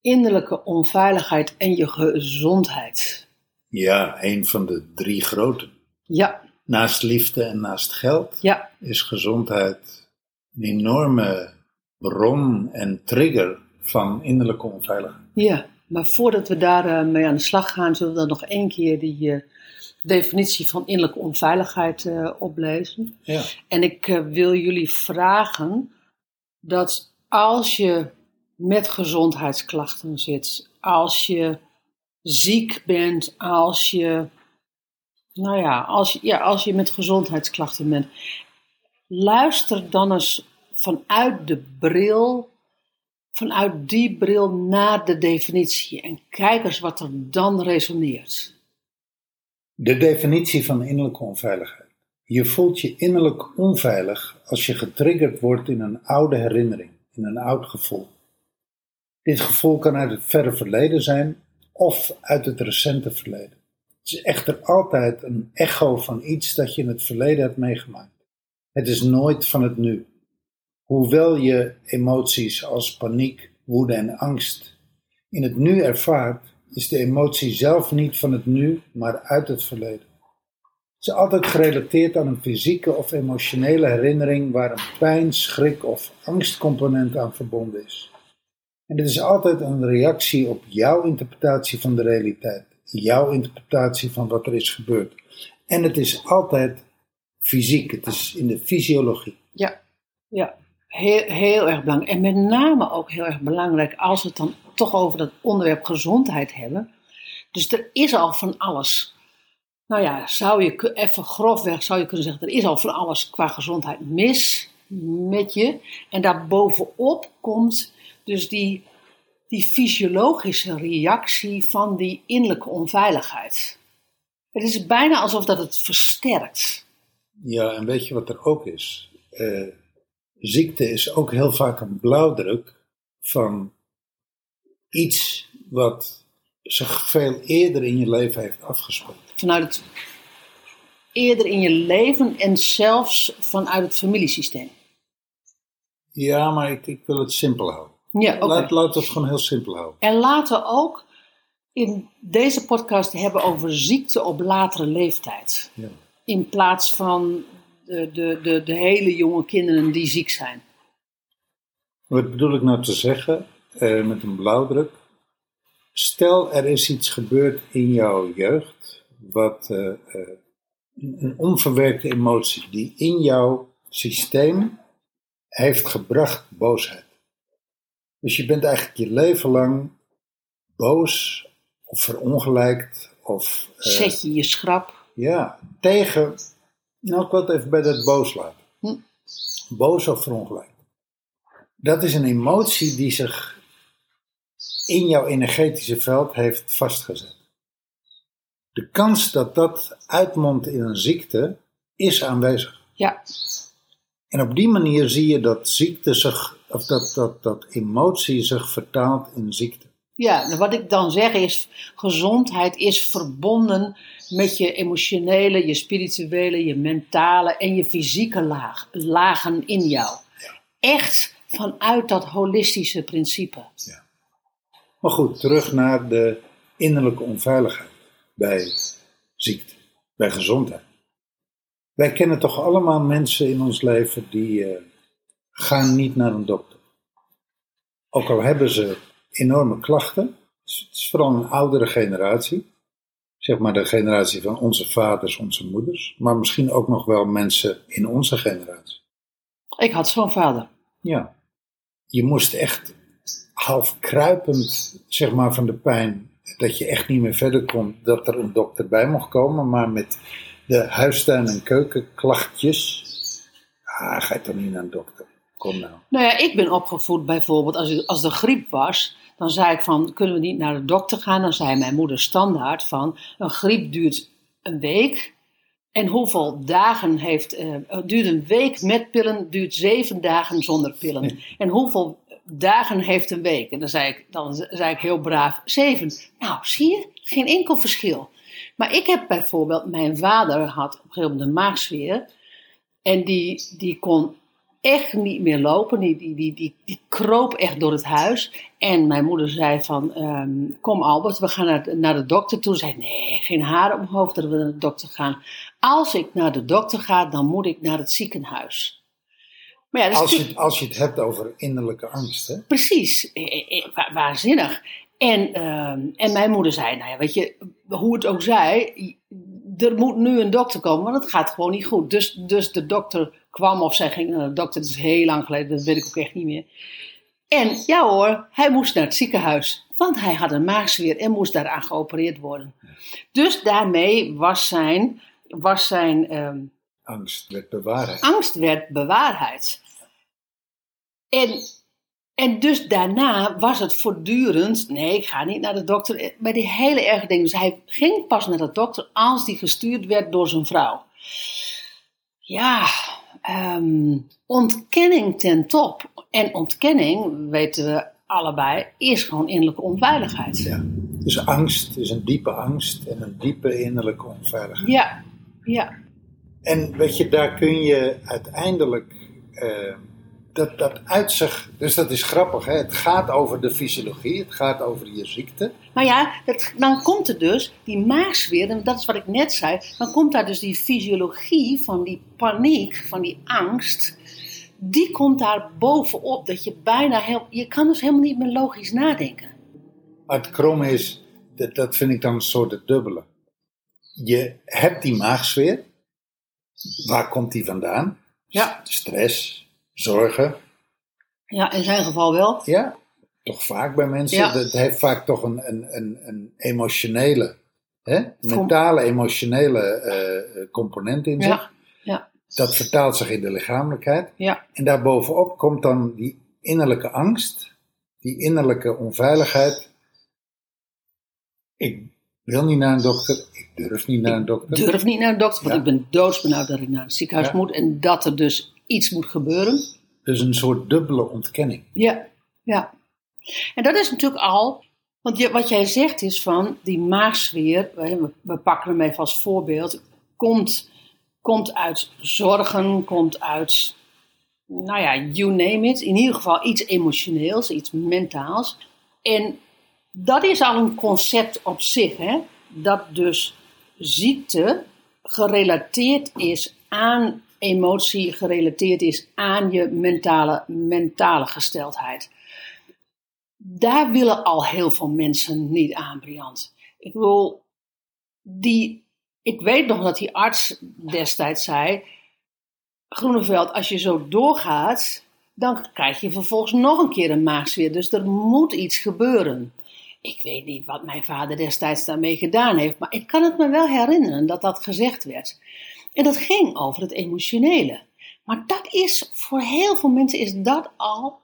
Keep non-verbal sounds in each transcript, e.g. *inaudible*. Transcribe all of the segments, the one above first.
Innerlijke onveiligheid en je gezondheid. Ja, een van de drie grote. Ja, Naast liefde en naast geld ja, is gezondheid een enorme bron en trigger van innerlijke onveiligheid. ja. Maar voordat we daar eh, mee aan de slag gaan, zullen we dan nog één keer die eh, definitie van innerlijke onveiligheid eh, oplezen. Ja. En ik eh, wil jullie vragen dat als je met gezondheidsklachten zit, als je ziek bent, als je, nou ja, als, je- ja, als je met gezondheidsklachten bent, luister dan eens vanuit de bril, vanuit die bril naar de definitie en kijk eens wat er dan resoneert. De definitie van innerlijke onveiligheid. Je voelt je innerlijk onveilig als je getriggerd wordt in een oude herinnering, in een oud gevoel. Dit gevoel kan uit het verre verleden zijn of uit het recente verleden. Het is echter altijd een echo van iets dat je in het verleden hebt meegemaakt. Het is nooit van het nu. Hoewel je emoties als paniek, woede en angst in het nu ervaart, is de emotie zelf niet van het nu, maar uit het verleden. Het is altijd gerelateerd aan een fysieke of emotionele herinnering waar een pijn, schrik of angstcomponent aan verbonden is. En dit is altijd een reactie op jouw interpretatie van de realiteit, jouw interpretatie van wat er is gebeurd. En het is altijd fysiek, het is in de fysiologie. Ja, ja. Heel, heel erg belangrijk. En met name ook heel erg belangrijk als het dan toch over dat onderwerp gezondheid hebben. Dus er is al van alles. Nou ja, zou je even grofweg zou je kunnen zeggen, er is al van alles qua gezondheid mis met je. En daarbovenop komt dus die, die fysiologische reactie van die innerlijke onveiligheid. Het is bijna alsof dat het versterkt. Ja, en weet je wat er ook is? Eh, ziekte is ook heel vaak een blauwdruk van iets wat zich veel eerder in je leven heeft afgespeeld. vanuit het eerder in je leven en zelfs vanuit het familiesysteem. Ja, maar ik, ik wil het simpel houden. Ja, oké. Laat, laat het gewoon heel simpel houden. En laten we ook in deze podcast hebben over ziekte op latere leeftijd. Ja. In plaats van de, de, de, de hele jonge kinderen die ziek zijn. Wat bedoel ik nou te zeggen eh, met een blauwdruk? Stel er is iets gebeurd in jouw jeugd, wat eh, eh, een onverwerkte emotie die in jouw systeem heeft gebracht boosheid. Dus je bent eigenlijk je leven lang boos of verongelijkt of Zet je je schrap. ja, tegen. Nou, ik wil het even bij dat boos laten. Hm. Boos of verongelijkt. Dat is een emotie die zich in jouw energetische veld heeft vastgezet. De kans dat dat uitmondt in een ziekte is aanwezig. Ja, En op die manier zie je dat ziekte zich, of dat, dat, dat emotie zich vertaalt in ziekte. Ja, nou, wat ik dan zeg is, gezondheid is verbonden met je emotionele, je spirituele, je mentale en je fysieke laag, lagen in jou. Echt vanuit dat holistische principe. Maar goed, terug naar de innerlijke onveiligheid bij ziekte, bij gezondheid. Wij kennen toch allemaal mensen in ons leven die eh, gaan niet naar een dokter. Ook al hebben ze enorme klachten, het is- het is vooral een oudere generatie, zeg maar de generatie van onze vaders, onze moeders, maar misschien ook nog wel mensen in onze generatie. Ik had zo'n vader. Ja, je moest echt half kruipend, zeg maar, van de pijn dat je echt niet meer verder kon, dat er een dokter bij mocht komen, maar met de huistuin- en keukenklachtjes, ah, ga je toch niet naar een dokter? Kom nou. Nou ja, ik ben opgevoed bijvoorbeeld, als, als er griep was, dan zei ik van, kunnen we niet naar de dokter gaan? Dan zei mijn moeder standaard van, een griep duurt een week. En hoeveel dagen heeft, eh, duurt een week met pillen, duurt zeven dagen zonder pillen. En hoeveel dagen heeft een week? En dan zei ik, dan zei ik heel braaf, zeven. Nou, zie je, geen enkel verschil. Maar ik heb bijvoorbeeld, mijn vader had op een gegeven moment een maagzweer. En die, die kon echt niet meer lopen. Die, die, die, die, kroop echt door het huis. En mijn moeder zei van, ehm, kom Albert, we gaan naar, de- dokter toe. Zei, nee, geen haar hoofd dat we naar de dokter gaan. Als ik naar de dokter ga, dan moet ik naar het ziekenhuis. Maar ja, Als je, als je het hebt over innerlijke angst, hè? Precies, wa- waanzinnig. En, ehm, en mijn moeder zei, nou ja, weet je, hoe het ook zij, er moet nu een dokter komen, want het gaat gewoon niet goed. Dus, dus de dokter kwam of zij ging naar de dokter, dat is heel lang geleden, dat weet ik ook echt niet meer. En ja hoor, hij moest naar het ziekenhuis, want hij had een maagzweer en moest daaraan geopereerd worden. Dus daarmee was zijn, was zijn ehm, Angst werd bewaarheid. angst werd bewaarheid. En, en dus daarna was het voortdurend, nee, ik ga niet naar de dokter, bij die hele erge dingen. Dus hij ging pas naar de dokter als die gestuurd werd door zijn vrouw. Ja, ehm, ontkenning ten top. En ontkenning, weten we allebei, is gewoon innerlijke onveiligheid. Ja. Dus angst is een diepe angst en een diepe innerlijke onveiligheid. Ja, ja. En weet je, daar kun je uiteindelijk. eh, dat, dat uit zich. Dus dat is grappig, hè? Het gaat over de fysiologie, het gaat over je ziekte. Maar ja, dat, dan komt er dus die maagzweer, en dat is wat ik net zei, dan komt daar dus die fysiologie van die paniek, van die angst, die komt daar bovenop, dat je bijna, heel, je kan dus helemaal niet meer logisch nadenken. Het kromme is, dat, dat vind ik dan een soort het dubbele. Je hebt die maagsfeer. Waar komt die vandaan? Ja. Stress, zorgen. Ja, in zijn geval wel. Ja, toch vaak bij mensen. Ja. Dat heeft vaak toch een, een, een, een emotionele, hè? mentale, emotionele eh, component in zich. Ja, ja, Dat vertaalt zich in de lichamelijkheid. ja, En daarbovenop komt dan die innerlijke angst, die innerlijke onveiligheid. Ik wil niet naar een dokter, ik durf niet naar een dokter. durf niet naar een dokter, want Ja. ik ben doodsbenauwd dat ik naar het ziekenhuis moet en dat er dus iets moet gebeuren. Dus een soort dubbele ontkenning. Ja, ja. En dat is natuurlijk al, want je, wat jij zegt is van die maagsfeer, we, we pakken hem even als voorbeeld, komt, komt uit zorgen, komt uit, nou ja, you name it, in ieder geval iets emotioneels, iets mentaals. En dat is al een concept op zich, hè? dat dus ziekte gerelateerd is aan emotie, gerelateerd is aan je mentale, mentale gesteldheid. Daar willen al heel veel mensen niet aan, Briant. Ik bedoel, die, ik weet nog dat die arts destijds zei: Groeneveld, als je zo doorgaat, dan krijg je vervolgens nog een keer een maagzweer. Dus er moet iets gebeuren. Ik weet niet wat mijn vader destijds daarmee gedaan heeft, maar ik kan het me wel herinneren dat dat gezegd werd. En dat ging over het emotionele. Maar dat is, voor heel veel mensen is dat al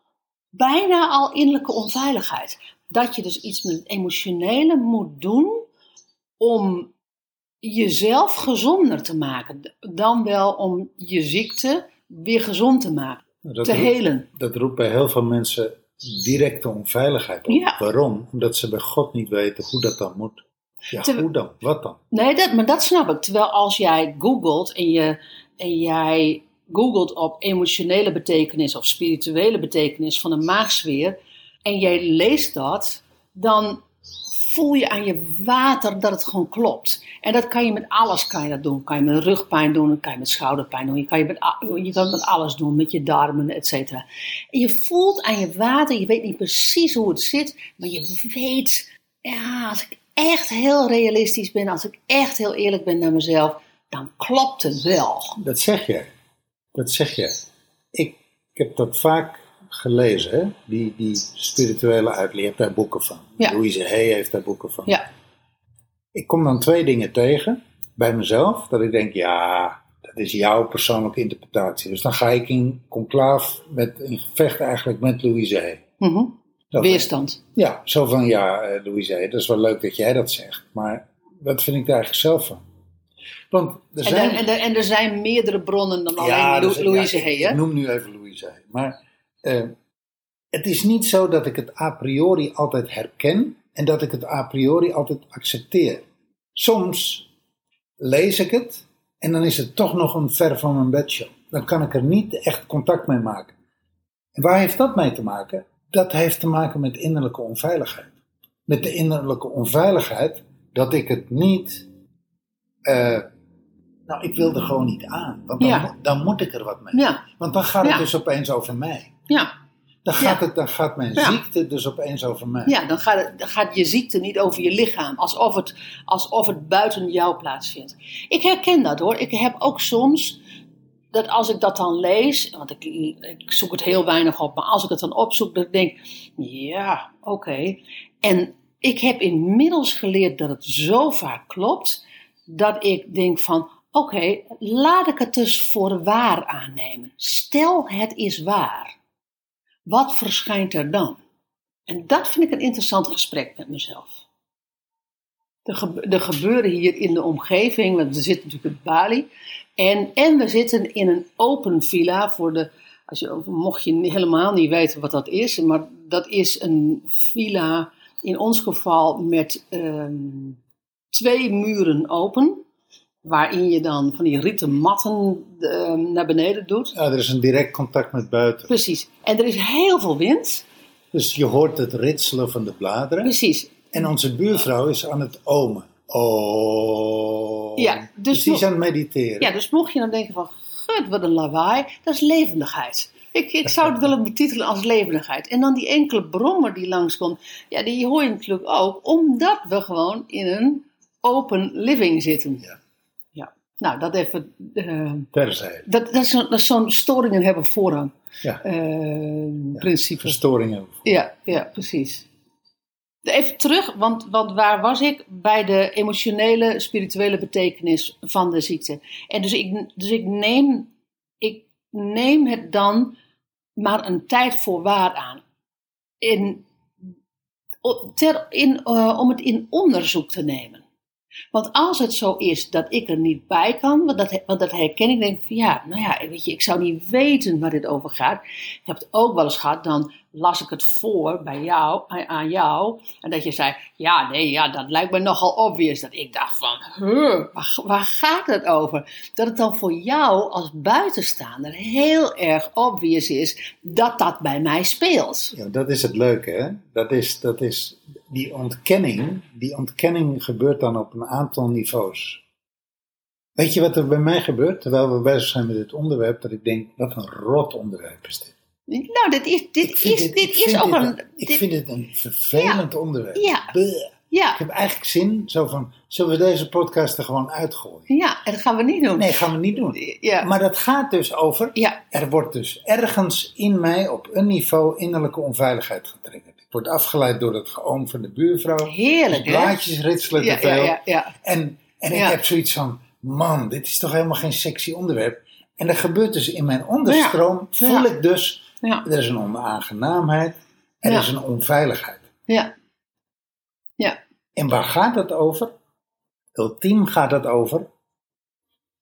bijna al innerlijke onveiligheid. Dat je dus iets met het emotionele moet doen om jezelf gezonder te maken. Dan wel om je ziekte weer gezond te maken, Dat, te roept, helen. dat roept bij heel veel mensen directe onveiligheid op. Ja. Waarom? Omdat ze bij God niet weten hoe dat dan moet. Ja, hoe dan? Wat dan? Nee, dat, maar dat snap ik. Terwijl als jij googelt en, je, en jij googelt op emotionele betekenis of spirituele betekenis van een maagsfeer en jij leest dat, dan voel je aan je water dat het gewoon klopt. En dat kan je met alles kan je dat doen. Kan je met rugpijn doen, kan je met schouderpijn doen. Je kan, je met, je kan het met alles doen, met je darmen, et cetera. En je voelt aan je water, je weet niet precies hoe het zit, maar je weet, ja, als ik echt heel realistisch ben, als ik echt heel eerlijk ben naar mezelf, dan klopt het wel. Dat zeg je. Dat zeg je. Ik, ik heb dat vaak gelezen, hè? Die, die spirituele uitleg. Je hebt daar boeken van. Ja. Louise Hay heeft daar boeken van. Ja, Ik kom dan twee dingen tegen bij mezelf. Dat ik denk, ja, dat is jouw persoonlijke interpretatie. Dus dan ga ik in conclaaf, met, in gevecht eigenlijk met Louise Hay. Zo weerstand. Ja, zo van, ja, eh, Louise dat is wel leuk dat jij dat zegt. Maar wat vind ik daar eigenlijk zelf van? Want er En, zijn... er, en, er, en er zijn meerdere bronnen dan alleen Lou- dus- Louise ja, ik, noem nu even Louise. Maar eh, het is niet zo dat ik het a priori altijd herken en dat ik het a priori altijd accepteer. Soms lees ik het en dan is het toch nog een ver van mijn bedshow. Dan kan ik er niet echt contact mee maken. En waar heeft dat mee te maken? Dat heeft te maken met innerlijke onveiligheid. Met de innerlijke onveiligheid dat ik het niet. eh, nou, ik wil er gewoon niet aan. Want dan, Ja. dan moet ik er wat mee. Ja, Want dan gaat het Ja. dus opeens over mij. ja. Dan gaat, het, dan gaat mijn ziekte dus opeens over mij. Ja, dan gaat, het, dan gaat je ziekte niet over je lichaam, alsof het, alsof het buiten jou plaatsvindt. Ik herken dat hoor. Ik heb ook soms dat als ik dat dan lees, want ik, ik zoek het heel weinig op, maar als ik het dan opzoek, ik denk, ja, oké. En ik heb inmiddels geleerd dat het zo vaak klopt, dat ik denk van, oké, laat ik het dus voor waar aannemen. Stel het is waar. Wat verschijnt er dan? En dat vind ik een interessant gesprek met mezelf. Er, gebe- er gebeuren hier in de omgeving, want we zitten natuurlijk in Bali. En, en we zitten in een open villa voor de. Als je, mocht je helemaal niet weten wat dat is, maar dat is een villa in ons geval met ehm, twee muren open. Waarin je dan van die rieten matten ehm, naar beneden doet. Ja, er is een direct contact met buiten. Precies. En er is heel veel wind. Dus je hoort het ritselen van de bladeren. Precies. En onze buurvrouw is aan het omen. Oh. Ja, dus, dus die is aan het mediteren. Ja, dus mocht je dan denken van, gut, wat een lawaai, dat is levendigheid. Ik, ik zou het willen betitelen als levendigheid. En dan die enkele brommer die langskomt, ja, die hoor je natuurlijk ook, omdat we gewoon in een open living zitten. Ja. Ja. Nou, dat even, eh, Terzijde. dat, dat is zo- dat is zo'n storingen hebben voorrang. Ja. eh, principe. Verstoringen. Ja, ja, precies. Even terug, want, want waar was ik? Bij de emotionele, spirituele betekenis van de ziekte. En dus ik, dus ik, neem, ik neem het dan maar een tijd voor waar aan. In, ter, in, eh, om het in onderzoek te nemen. Want als het zo is dat ik er niet bij kan, want dat, want dat herken ik, denk ik van ja, nou ja, weet je, ik zou niet weten waar dit over gaat. Ik heb het ook wel eens gehad, dan las ik het voor bij jou, aan- aan jou, en dat je zei, ja, nee, ja, dat lijkt me nogal obvious. Dat ik dacht van, huh, waar, waar gaat het over? Dat het dan voor jou als buitenstaander heel erg obvious is dat dat bij mij speelt. Ja, dat is het leuke, hè? Dat is, dat is die ontkenning. Die ontkenning gebeurt dan op een aantal niveaus. Weet je wat er bij mij gebeurt terwijl we bezig zijn met dit onderwerp? Dat ik denk, wat een rot onderwerp is dit. Nou, dit is, dit is, dit- dit is ook dit een... Ik dit- vind het een vervelend onderwerp. Ja. Bleh. ja, Ik heb eigenlijk zin, zo van, zullen we deze podcast er gewoon uitgooien? ja, en dat gaan we niet doen. Nee, gaan we niet doen. Ja. Maar dat gaat dus over, Ja, er wordt dus ergens in mij op een niveau innerlijke onveiligheid getriggerd. Ik word afgeleid door het geoom van de buurvrouw. heerlijk, hè? blaadjes ritselen Ja, te veel. ja, ja, ja. En, en ik heb zoiets van, man, dit is toch helemaal geen sexy onderwerp. En er gebeurt dus in mijn onderstroom, voel ik dus, Ja, er is een onaangenaamheid, er Ja. is een onveiligheid. ja, ja, En waar gaat het over? Ultiem gaat het over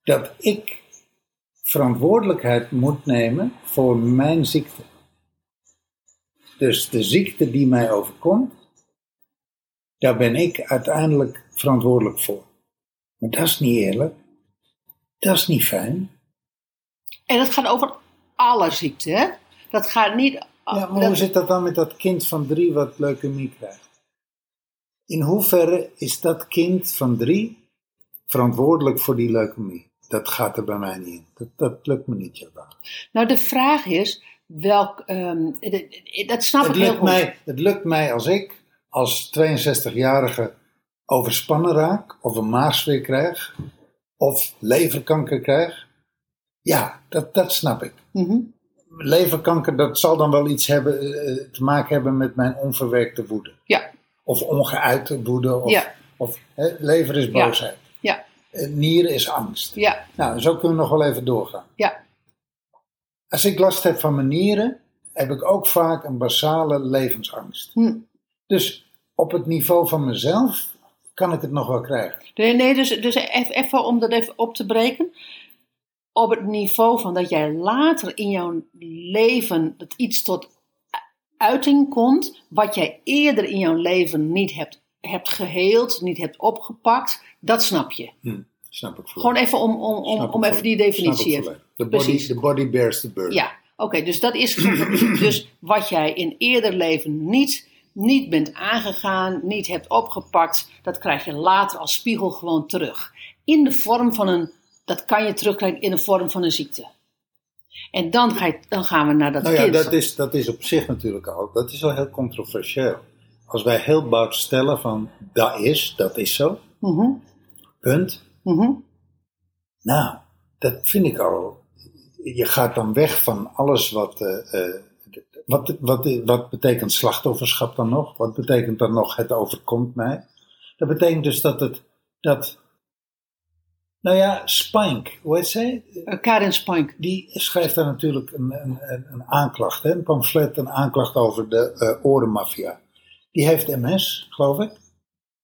dat ik verantwoordelijkheid moet nemen voor mijn ziekte. Dus de ziekte die mij overkomt, daar ben ik uiteindelijk verantwoordelijk voor. Maar dat is niet eerlijk. Dat is niet fijn. En dat gaat over alle ziekten, hè? Dat gaat niet... Ja, maar dat- hoe zit dat dan met dat kind van drie wat leukemie krijgt? In hoeverre is dat kind van drie verantwoordelijk voor die leukemie? Dat gaat er bij mij niet in. Dat, dat lukt me niet, Jabba. Nou, de vraag is, welk... ehm, dat- snap Het ik heel lukt, goed. mij, het lukt mij als ik als 62-jarige overspannen raak, of een maagzweer krijg, of leverkanker krijg. Ja, dat, dat snap ik. Mhm. Leverkanker, dat zal dan wel iets hebben, eh, te maken hebben met mijn onverwerkte woede. Ja, Of ongeuite woede. Of, Ja. of lever is Ja. boosheid. ja, Eh, Nieren is angst. ja, Nou, zo kunnen we nog wel even doorgaan. ja. Als ik last heb van mijn nieren, heb ik ook vaak een basale levensangst. Hm. Dus op het niveau van mezelf kan ik het nog wel krijgen. Nee, nee dus, dus even, even om dat even op te breken. Op het niveau van dat jij later in jouw leven dat iets tot uiting komt, wat jij eerder in jouw leven niet hebt, hebt geheeld, niet hebt opgepakt, dat snap je. Hm, snap ik volledig. Gewoon even om, om, om, Snap om even die definitie even. The body, the body bears the burden. Ja, oké, dus dat is *clears throat* dus wat jij in eerder leven niet, niet bent aangegaan, niet hebt opgepakt, dat krijg je later als spiegel gewoon terug. In de vorm van een, dat kan je terugkrijgen in de vorm van een ziekte. En dan, ga je, dan gaan we naar dat Nou ja, kind. dat is, dat is op zich natuurlijk al, dat is wel heel controversieel. Als wij heel bout stellen van, dat is, dat is zo, Mhm, punt. mhm. Nou, dat vind ik al. Je gaat dan weg van alles wat. eh, eh, wat, wat, wat betekent slachtofferschap dan nog? Wat betekent dan nog het overkomt mij? Dat betekent dus dat het. Dat, nou ja, Spink, hoe heet zij? Eh, Karin Spink. Die schrijft daar natuurlijk een, een, een, een aanklacht, hè? een pamflet, een aanklacht over de eh orenmafia. Die heeft MS, geloof ik.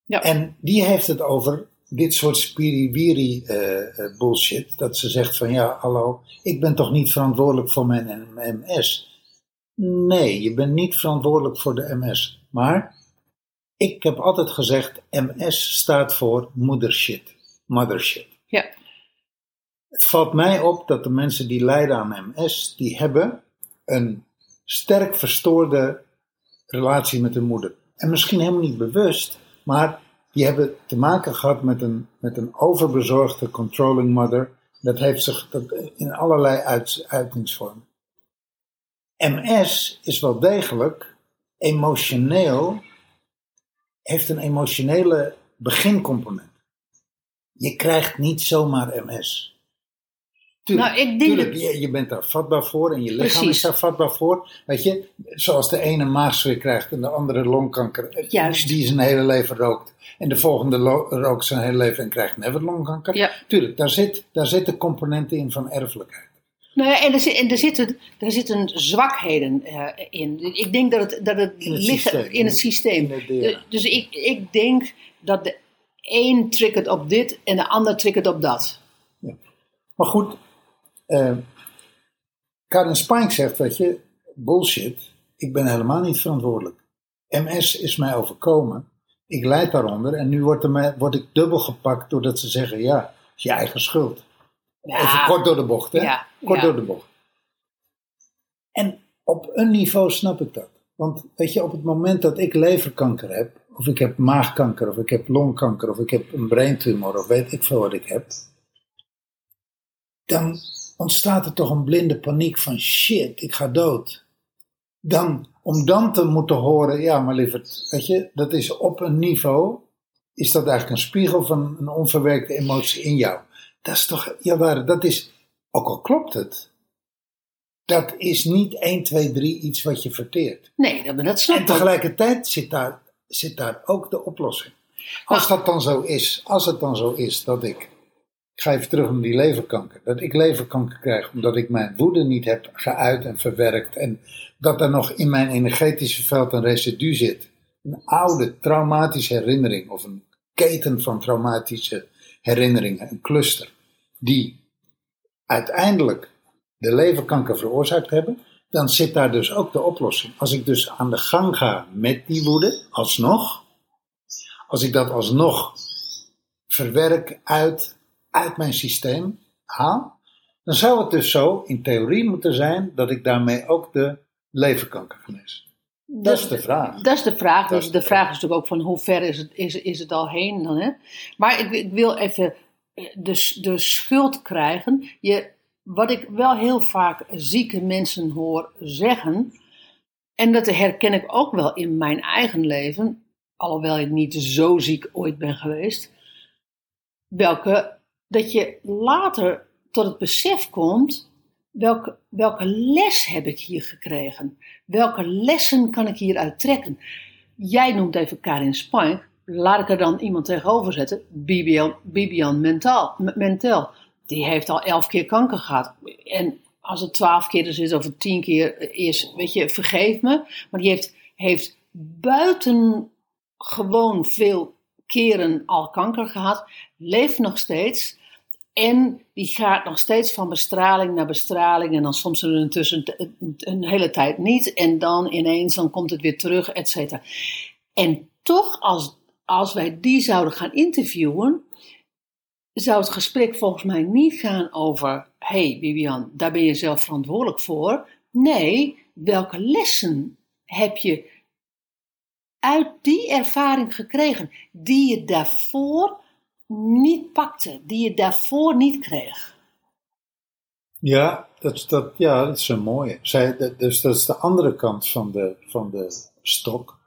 Ja. En die heeft het over dit soort spiriwiri eh, bullshit. Dat ze zegt van ja, hallo, ik ben toch niet verantwoordelijk voor mijn MS? Nee, je bent niet verantwoordelijk voor de MS. Maar ik heb altijd gezegd, MS staat voor moedershit. Mothershit. Ja, Het valt mij op dat de mensen die lijden aan MS, die hebben een sterk verstoorde relatie met hun moeder. En misschien helemaal niet bewust, maar die hebben te maken gehad met een, met een overbezorgde controlling mother. Dat heeft zich dat, in allerlei uit, uitingsvormen. MS is wel degelijk emotioneel, heeft een emotionele begincomponent. Je krijgt niet zomaar MS. Tuurlijk, Nou, ik denk tuurlijk, dat- je, je bent daar vatbaar voor en je lichaam Precies. is daar vatbaar voor. Weet je, zoals de ene maagzweer krijgt en de andere longkanker. Juist. Die zijn hele leven rookt. En de volgende rookt zijn hele leven en krijgt never longkanker. Ja. Tuurlijk, daar, zit, daar zitten componenten in van erfelijkheid. Nou ja, en er, zit, en er, zitten, er zitten zwakheden eh, in. Ik denk dat het, dat het, In het ligt systeem. in het systeem. In het DNA. Dus ik, ik denk dat de een triggert op dit en de ander triggert op dat. Maar goed, eh Karin Spink zegt, weet je, bullshit, ik ben helemaal niet verantwoordelijk. MS is mij overkomen, ik lijd daaronder en nu word, er word ik dubbel gepakt doordat ze zeggen, ja, het is je eigen schuld. Ja. Even kort door de bocht, hè? Ja, Kort ja. door de bocht. En op een niveau snap ik dat. Want weet je, op het moment dat ik leverkanker heb, of ik heb maagkanker, of ik heb longkanker, of ik heb een braintumor, of weet ik veel wat ik heb, dan ontstaat er toch een blinde paniek van shit, ik ga dood. Dan, om dan te moeten horen, ja maar lieverd, weet je, dat is op een niveau, is dat eigenlijk een spiegel van een onverwerkte emotie in jou. Dat is toch, ja waar, dat is, ook al klopt het, dat is niet 1, 2, 3 iets wat je verteert. Nee, dat, dat snap En ik. ook. tegelijkertijd zit daar, zit daar ook de oplossing. Als dat dan zo is, als het dan zo is dat ik, ik ga even terug naar die leverkanker, dat ik leverkanker krijg omdat ik mijn woede niet heb geuit en verwerkt en dat er nog in mijn energetische veld een residu zit. Een oude traumatische herinnering of een keten van traumatische herinneringen, een cluster, die uiteindelijk de leverkanker veroorzaakt hebben, dan zit daar dus ook de oplossing. Als ik dus aan de gang ga met die woede, alsnog, als ik dat alsnog verwerk uit, uit mijn systeem haal, dan zou het dus zo in theorie moeten zijn dat ik daarmee ook de leverkanker genees. Dat is de vraag. Dat is de vraag. Dat Dus de vraag is natuurlijk ook van hoe ver is het, is, is het al heen dan. Hè? Maar ik, ik wil even eh, de, de schuld krijgen. Je, wat ik wel heel vaak zieke mensen hoor zeggen, en dat herken ik ook wel in mijn eigen leven, alhoewel ik niet zo ziek ooit ben geweest, welke dat je later tot het besef komt welke, welke les heb ik hier gekregen? Welke lessen kan ik hieruit trekken? Jij noemt even Karin Spank. Laat ik er dan iemand tegenover zetten. Bibian, Bibian Mentel. Die heeft al elf keer kanker gehad. En als het twaalf keer is of het tien keer is, weet je, vergeef me. Maar die heeft, heeft buitengewoon veel keren al kanker gehad. Leeft nog steeds. En die gaat nog steeds van bestraling naar bestraling. En dan soms intussen een hele tijd niet. En dan ineens dan komt het weer terug, et cetera. En toch, als, als wij die zouden gaan interviewen, zou het gesprek volgens mij niet gaan over: hey Bibian, daar ben je zelf verantwoordelijk voor. Nee, welke lessen heb je uit die ervaring gekregen die je daarvoor niet pakte, die je daarvoor niet kreeg? Ja, dat, is- dat, ja, dat is een mooie. Zij, dat- dus dat is de andere kant van de, van de stok.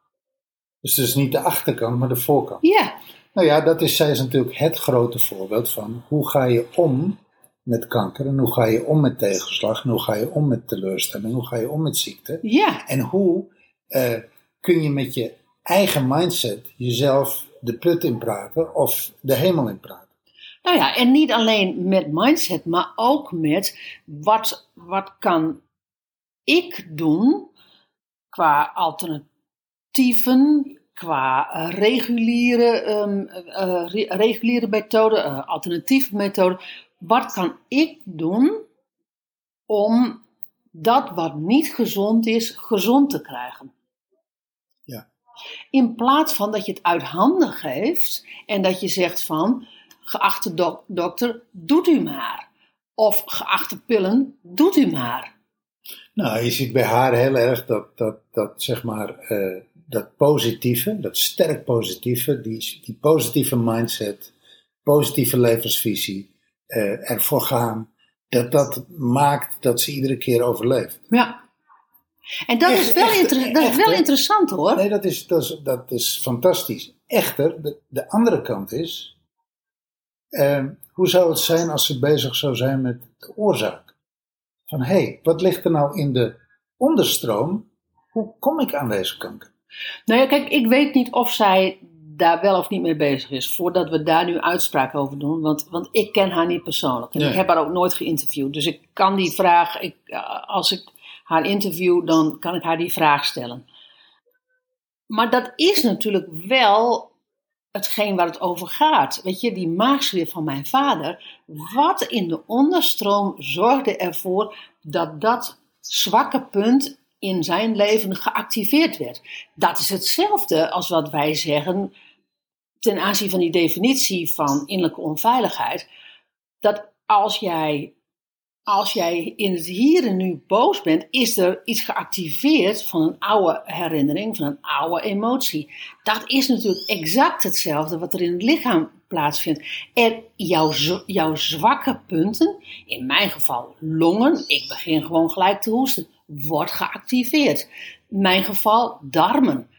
Dus het is niet de achterkant, maar de voorkant. Ja, Nou ja, dat is, zij is natuurlijk het grote voorbeeld van hoe ga je om met kanker en hoe ga je om met tegenslag en hoe ga je om met teleurstelling, hoe ga je om met ziekte. ja, En hoe eh, kun je met je eigen mindset jezelf de put in praten of de hemel in praten. Nou ja, en niet alleen met mindset, maar ook met wat, wat kan ik doen qua alternatieven, qua eh, reguliere, re- reguliere methoden, eh, alternatieve methoden. Wat kan ik doen om dat wat niet gezond is, gezond te krijgen? Ja. In plaats van dat je het uit handen geeft en dat je zegt van, geachte dok- dokter, doet u maar. Of geachte pillen, doet u maar. Nou, je ziet bij haar heel erg dat, dat, dat zeg maar, dat positieve, dat sterk positieve, die, die positieve mindset, positieve levensvisie, eh, ervoor gaan, dat dat maakt dat ze iedere keer overleeft. Ja. En dat, Echt, is, wel inter- dat is wel interessant hoor. Nee, dat is, dat is, dat is fantastisch. Echter, de, de andere kant is, eh, hoe zou het zijn als ze bezig zou zijn met de oorzaak? Van hé, hey, wat ligt er nou in de onderstroom? Hoe kom ik aan deze kanker? Nou ja, kijk, ik weet niet of zij daar wel of niet mee bezig is. Voordat we daar nu uitspraak over doen. Want, want ik ken haar niet persoonlijk. En Nee. ik heb haar ook nooit geïnterviewd. Dus ik kan die vraag, ik, eh, als ik haar interview, dan kan ik haar die vraag stellen. Maar dat is natuurlijk wel hetgeen waar het over gaat. Weet je, die maagsfeer van mijn vader. Wat in de onderstroom zorgde ervoor dat dat zwakke punt in zijn leven geactiveerd werd. Dat is hetzelfde als wat wij zeggen ten aanzien van die definitie van innerlijke onveiligheid. Dat als jij, als jij in het hier en nu boos bent, is er iets geactiveerd van een oude herinnering, van een oude emotie. Dat is natuurlijk exact hetzelfde wat er in het lichaam plaatsvindt. En jouw, jouw zwakke punten, in mijn geval longen, ik begin gewoon gelijk te hoesten, wordt geactiveerd. Mijn geval darmen.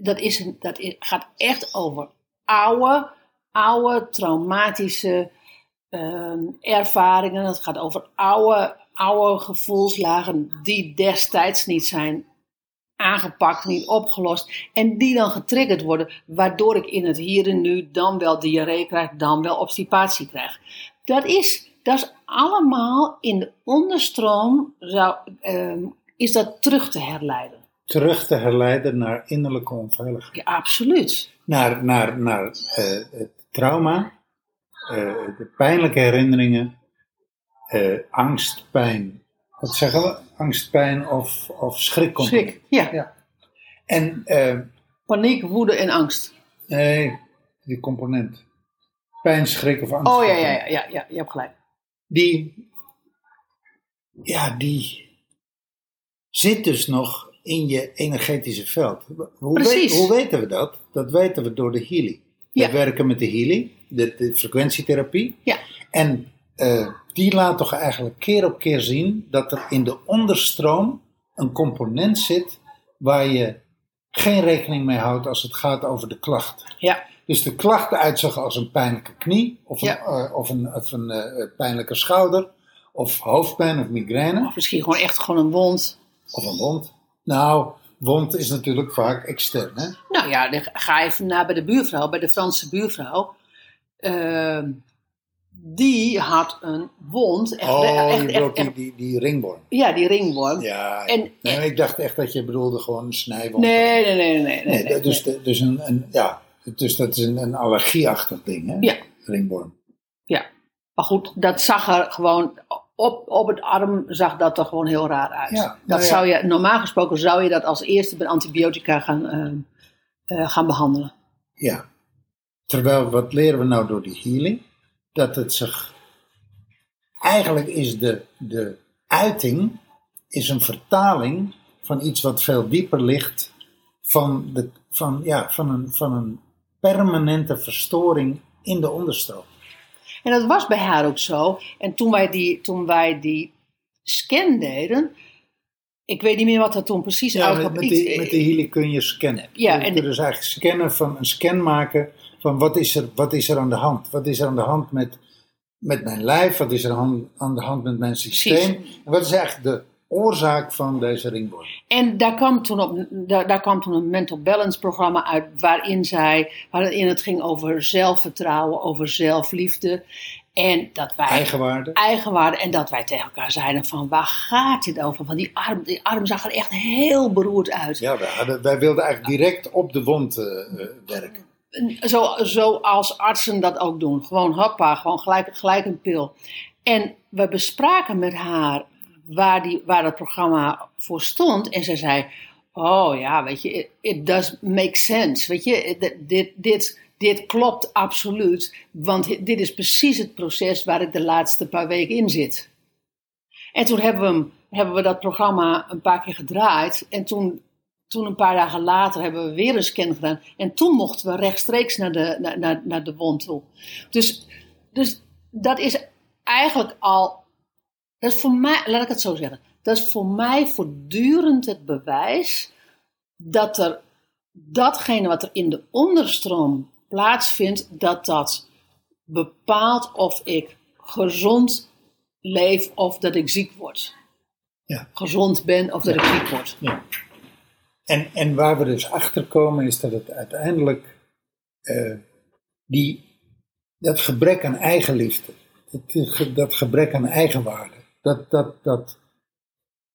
Dat, is dat gaat echt over oude, oude traumatische ehm, ervaringen. Het gaat over oude, oude gevoelslagen die destijds niet zijn aangepakt, niet opgelost. En die dan getriggerd worden, waardoor ik in het hier en nu dan wel diarree krijg, dan wel obstipatie krijg. Dat is, dat is allemaal in de onderstroom, zou, ehm, is dat terug te herleiden. Terug te herleiden naar innerlijke onveiligheid. Ja, absoluut. Naar, naar, naar eh, het trauma, eh, de pijnlijke herinneringen, eh, angst, pijn. Wat zeggen we? Angst, pijn of, of schrik. Schrik. Ja. Ja. En eh, Paniek, woede en angst. nee, die component. Pijn, schrik of angst. Oh ja, ja, ja, ja, ja je hebt gelijk. Die, ja, die zit dus nog in je energetische veld. Hoe, Precies. hoe weten we dat? Dat weten we door de healing. We Ja. werken met de healing, de, de frequentietherapie. Ja. En eh, die laat toch eigenlijk keer op keer zien dat er in de onderstroom een component zit waar je geen rekening mee houdt als het gaat over de klacht. Ja. Dus de klachten uitzicht als een pijnlijke knie, of een, Ja. eh, of een, of een eh, pijnlijke schouder, of hoofdpijn of migraine, Of misschien gewoon echt gewoon een wond. of een wond. Nou, wond is natuurlijk vaak extern, hè? Nou ja, dan ga even naar bij de buurvrouw, bij de Franse buurvrouw. Ehm, die had een wond. Echt, Oh, echt, je echt, bedoelt die, die, die ringworm. ja, die ringworm. Ja, En- nee, ik dacht echt dat je bedoelde gewoon een snijwond. Nee, nee, nee, nee. nee, Nee, nee, dus, dus, een, een, ja, dus dat is een, een allergieachtig ding, hè? Ja. Ringworm. Ja. Maar goed, dat zag er gewoon. Op, op het arm zag dat er gewoon heel raar uit. Ja, dat nou ja. zou je, normaal gesproken zou je dat als eerste met antibiotica gaan, ehm, eh, gaan behandelen. Ja. Terwijl, wat leren we nou door die healing? Dat het zich... Eigenlijk is de, de uiting is een vertaling van iets wat veel dieper ligt van, de, van, ja, van, een, van een permanente verstoring in de onderstroom. En dat was bij haar ook zo. En toen wij die, toen wij die scan deden. Ik weet niet meer wat er toen precies Ja, uitkwam. met, met, Iets- die, met die healing kun je scannen. Ja, je en- kunt dus eigenlijk scannen van, een scan maken van wat is er, wat is er aan de hand? Wat is er aan de hand met, met mijn lijf? Wat is er aan, aan de hand met mijn systeem? En wat is eigenlijk de oorzaak van deze ringworm? En daar kwam, toen op, daar, daar kwam toen een mental balance programma uit, waarin, zij, waarin het ging over zelfvertrouwen, over zelfliefde. En dat wij Eigenwaarde? eigenwaarde. En dat wij tegen elkaar zeiden van, waar gaat dit over? Want die arm, die arm zag er echt heel beroerd uit. Ja, wij, hadden, wij wilden eigenlijk direct op de wond eh, werken. Zo, zoals artsen dat ook doen. Gewoon hoppa, gewoon gelijk, gelijk een pil. En we bespraken met haar waar, die, waar het programma voor stond. En zij zei, oh ja, weet je, it, does make sense. Weet je, dit, dit, dit, klopt absoluut. Want dit is precies het proces waar ik de laatste paar weken in zit. En toen hebben we, hebben we dat programma een paar keer gedraaid. En toen, toen een paar dagen later hebben we weer een scan gedaan. En toen mochten we rechtstreeks naar de, naar, naar, naar de wond toe. Dus, dus dat is eigenlijk al. Dat is voor mij, laat ik het zo zeggen. Dat is voor mij voortdurend het bewijs dat er datgene wat er in de onderstroom plaatsvindt, dat dat bepaalt of ik gezond leef of dat ik ziek word. Ja. Gezond ben of dat ik ziek word. Ja. En, en waar we dus achter komen is dat het uiteindelijk eh, die, dat gebrek aan eigenliefde, dat, dat gebrek aan eigenwaarde, dat, dat, dat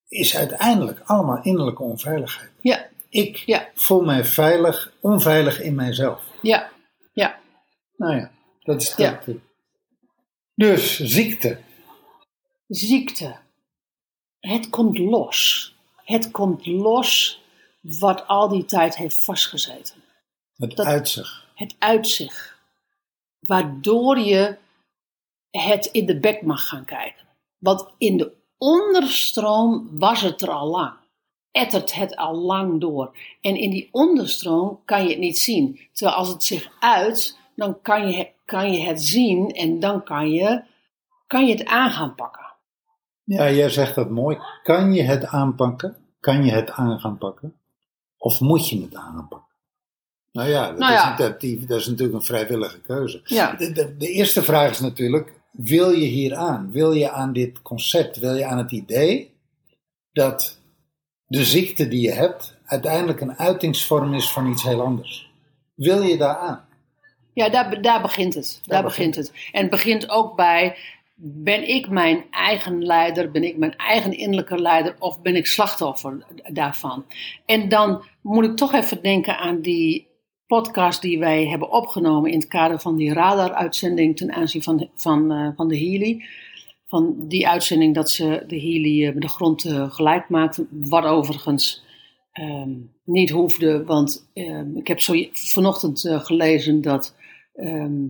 is uiteindelijk allemaal innerlijke onveiligheid. Ja, Ik Ja. voel mij veilig, onveilig in mijzelf. ja, ja. Nou ja, dat is Ja. dat. Dus ziekte. Ziekte. Het komt los. Het komt los wat al die tijd heeft vastgezeten. Het Dat- uitzicht. Het uitzicht. Waardoor je het in de bek mag gaan kijken. Want in de onderstroom was het er al lang. Ettert het al lang door. En in die onderstroom kan je het niet zien. Terwijl als het zich uit, dan kan je, kan je het zien en dan kan je, kan je het aan gaan pakken. Ja, jij zegt dat mooi. Kan je het aanpakken? Kan je het aan gaan pakken? Of moet je het aan gaan pakken? Nou ja, dat, Nou is, ja. dat, die, dat is natuurlijk een vrijwillige keuze. Ja. De, de, de eerste vraag is natuurlijk, wil je hier aan? Wil je aan dit concept? Wil je aan het idee dat de ziekte die je hebt uiteindelijk een uitingsvorm is van iets heel anders? Wil je daar aan? Ja, daar, daar begint het. Daar, begint het. En het begint ook bij, ben ik mijn eigen leider, ben ik mijn eigen innerlijke leider of ben ik slachtoffer daarvan? En dan moet ik toch even denken aan die podcast die wij hebben opgenomen in het kader van die radar-uitzending ten aanzien van, van, eh, van de Healy. Van die uitzending dat ze de Healy eh, met de grond eh, gelijk maakten, wat overigens ehm, niet hoefde, want ehm, ik heb zo vanochtend eh, gelezen dat ehm,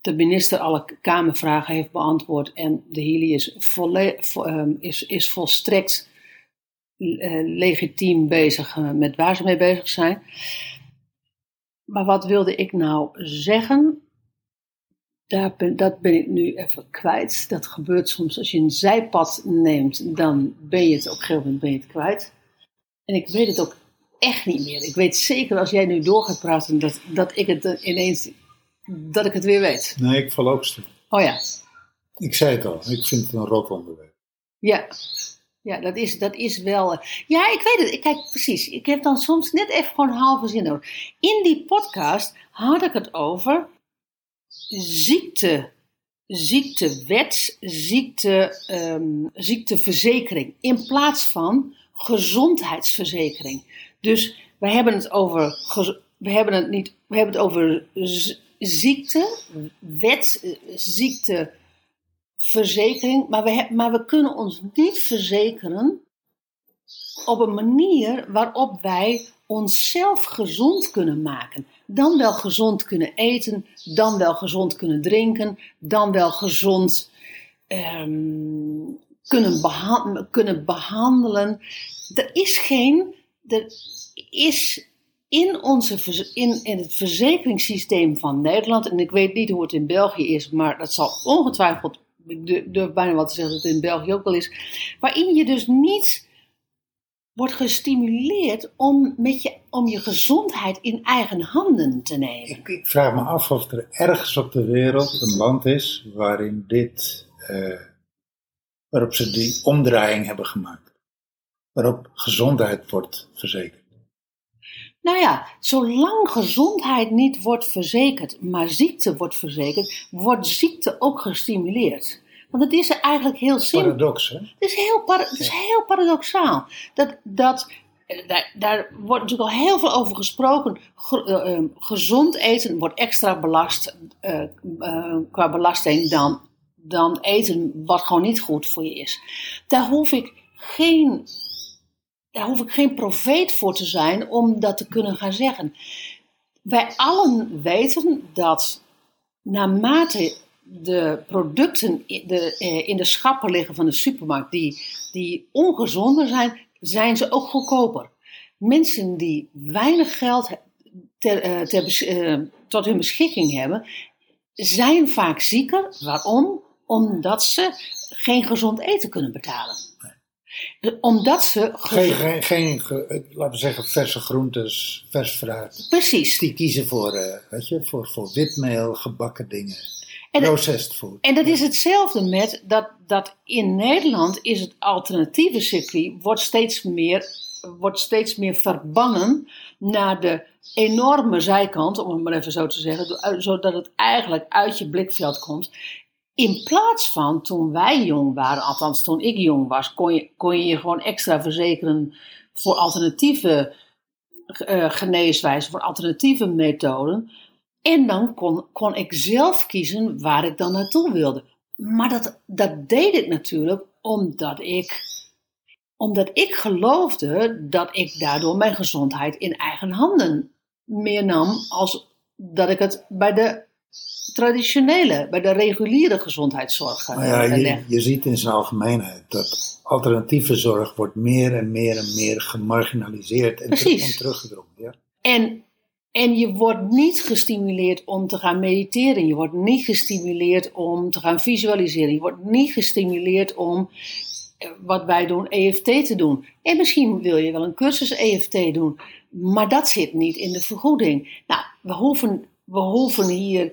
de minister alle Kamervragen heeft beantwoord en de Healy is, volle, vo- is, is volstrekt eh, legitiem bezig eh, met waar ze mee bezig zijn. Maar wat wilde ik nou zeggen? Daar ben, dat ben ik nu even kwijt. Dat gebeurt soms als je een zijpad neemt, dan ben je het op een gegeven moment ben je het kwijt. En ik weet het ook echt niet meer. Ik weet zeker als jij nu door gaat praten, dat, dat ik het ineens, dat ik het weer weet. Nee, ik val ook stil. Oh ja. Ik zei het al, ik vind het een rot onderwerp. Ja, ja dat, is, dat is wel. eh, Ja, ik weet het. Kijk, precies. Ik heb dan soms net even gewoon halve zin nodig. In die podcast had ik het over ziekte, ziektewet, ziekte, ehm, ziekteverzekering. In plaats van gezondheidsverzekering. Dus we hebben het over. We hebben het niet. We hebben het over ziekte, wet, eh, ziekte verzekering, maar we, maar we kunnen ons niet verzekeren op een manier waarop wij onszelf gezond kunnen maken. Dan wel gezond kunnen eten, dan wel gezond kunnen drinken, dan wel gezond ehm, kunnen, kunnen behandelen. Er is geen, er is in, onze, in, in het verzekeringssysteem van Nederland, en ik weet niet hoe het in België is, maar dat zal ongetwijfeld, ik du- durf bijna wat te zeggen dat het in België ook wel is, waarin je dus niet wordt gestimuleerd om, met je, om je gezondheid in eigen handen te nemen. Ik, ik vraag me af of er ergens op de wereld een land is waarin dit, eh, waarop ze die omdraaiing hebben gemaakt. Waarop gezondheid wordt verzekerd. Nou ja, zolang gezondheid niet wordt verzekerd, maar ziekte wordt verzekerd, wordt ziekte ook gestimuleerd. Want het is eigenlijk heel simpel. Paradox, hè? Het is heel, para- het is heel paradoxaal. Dat, dat, eh, daar, daar wordt natuurlijk al heel veel over gesproken. Ge- eh, eh, gezond eten wordt extra belast eh, qua belasting dan, dan eten wat gewoon niet goed voor je is. Daar hoef ik geen, daar hoef ik geen profeet voor te zijn om dat te kunnen gaan zeggen. Wij allen weten dat naarmate de producten in de, eh, in de schappen liggen van de supermarkt die, die ongezonder zijn, zijn ze ook goedkoper. Mensen die weinig geld ter, eh, ter eh, tot hun beschikking hebben, zijn vaak zieker. Waarom? Omdat ze geen gezond eten kunnen betalen. Omdat ze. Geen, geen, geen ge- eh, laten we zeggen, verse groentes, vers fruit. Precies. Die kiezen voor, eh, weet je, voor, voor witmeel, gebakken dingen. En- processed food. En dat is hetzelfde met dat, dat in Nederland is het alternatieve circuit wordt steeds meer, wordt steeds meer verbannen naar de enorme zijkant, om het maar even zo te zeggen, zodat het eigenlijk uit je blikveld komt. In plaats van toen wij jong waren, althans toen ik jong was, kon je kon je, je gewoon extra verzekeren voor alternatieve eh, geneeswijzen, voor alternatieve methoden. En dan kon, kon ik zelf kiezen waar ik dan naartoe wilde. Maar dat, dat deed ik natuurlijk omdat ik, omdat ik geloofde dat ik daardoor mijn gezondheid in eigen handen meer nam als dat ik het bij de traditionele, bij de reguliere gezondheidszorg Nou ja, je, je ziet in zijn algemeenheid dat alternatieve zorg wordt meer en meer en meer gemarginaliseerd en, ter- en teruggedrongen. Ja? En, en je wordt niet gestimuleerd om te gaan mediteren. Je wordt niet gestimuleerd om te gaan visualiseren. Je wordt niet gestimuleerd om, eh, wat wij doen, EFT te doen. En misschien wil je wel een cursus EFT doen. Maar dat zit niet in de vergoeding. Nou, we hoeven, we hoeven hier.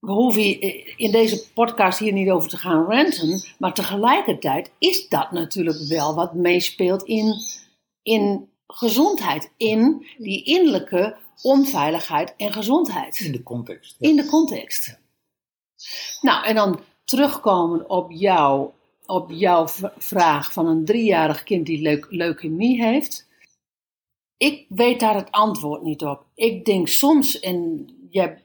We hoeven eh, in deze podcast hier niet over te gaan ranten. Maar tegelijkertijd is dat natuurlijk wel wat meespeelt in, in gezondheid. In die innerlijke onveiligheid en gezondheid. In de context. ja. In de context. Nou, en dan terugkomen op, jou, op jouw vraag van een driejarig kind die leuk, leukemie heeft. Ik weet daar het antwoord niet op. Ik denk soms, en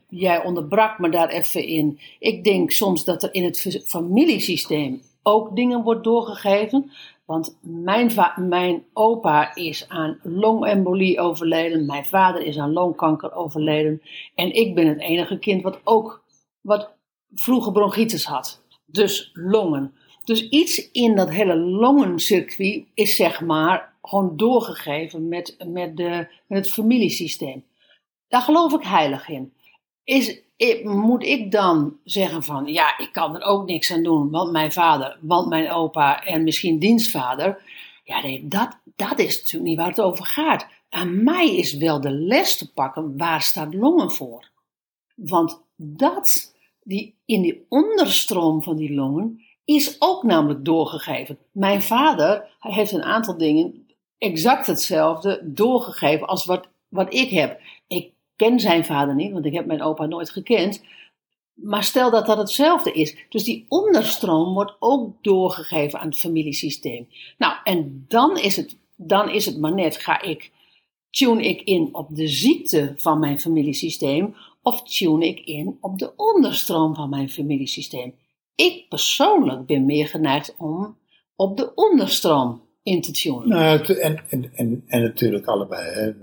jij, onderbrak me daar even in. Ik denk soms dat er in het fa- familiesysteem ook dingen wordt doorgegeven. Want mijn, mijn opa is aan longembolie overleden. Mijn vader is aan longkanker overleden. En ik ben het enige kind wat ook wat vroeger bronchitis had. Dus longen. Dus iets in dat hele longencircuit is zeg maar gewoon doorgegeven met, met, de, met het familiesysteem. Daar geloof ik heilig in. Is, moet ik dan zeggen van, ja, ik kan er ook niks aan doen, want mijn vader, want mijn opa en misschien dienstvader. Ja, nee, dat, dat is natuurlijk niet waar het over gaat. Aan mij is wel de les te pakken, waar staat longen voor? Want dat die, in die onderstroom van die longen is ook namelijk doorgegeven. Mijn vader hij heeft een aantal dingen exact hetzelfde doorgegeven als wat, wat ik heb. Ken zijn vader niet, want ik heb mijn opa nooit gekend. Maar stel dat dat hetzelfde is. Dus die onderstroom wordt ook doorgegeven aan het familiesysteem. Nou, en dan is het, dan is het maar net, ga ik, tune ik in op de ziekte van mijn familiesysteem of tune ik in op de onderstroom van mijn familiesysteem? Ik persoonlijk ben meer geneigd om op de onderstroom in te tunen. Nou, en, en, en, en natuurlijk allebei. Hè.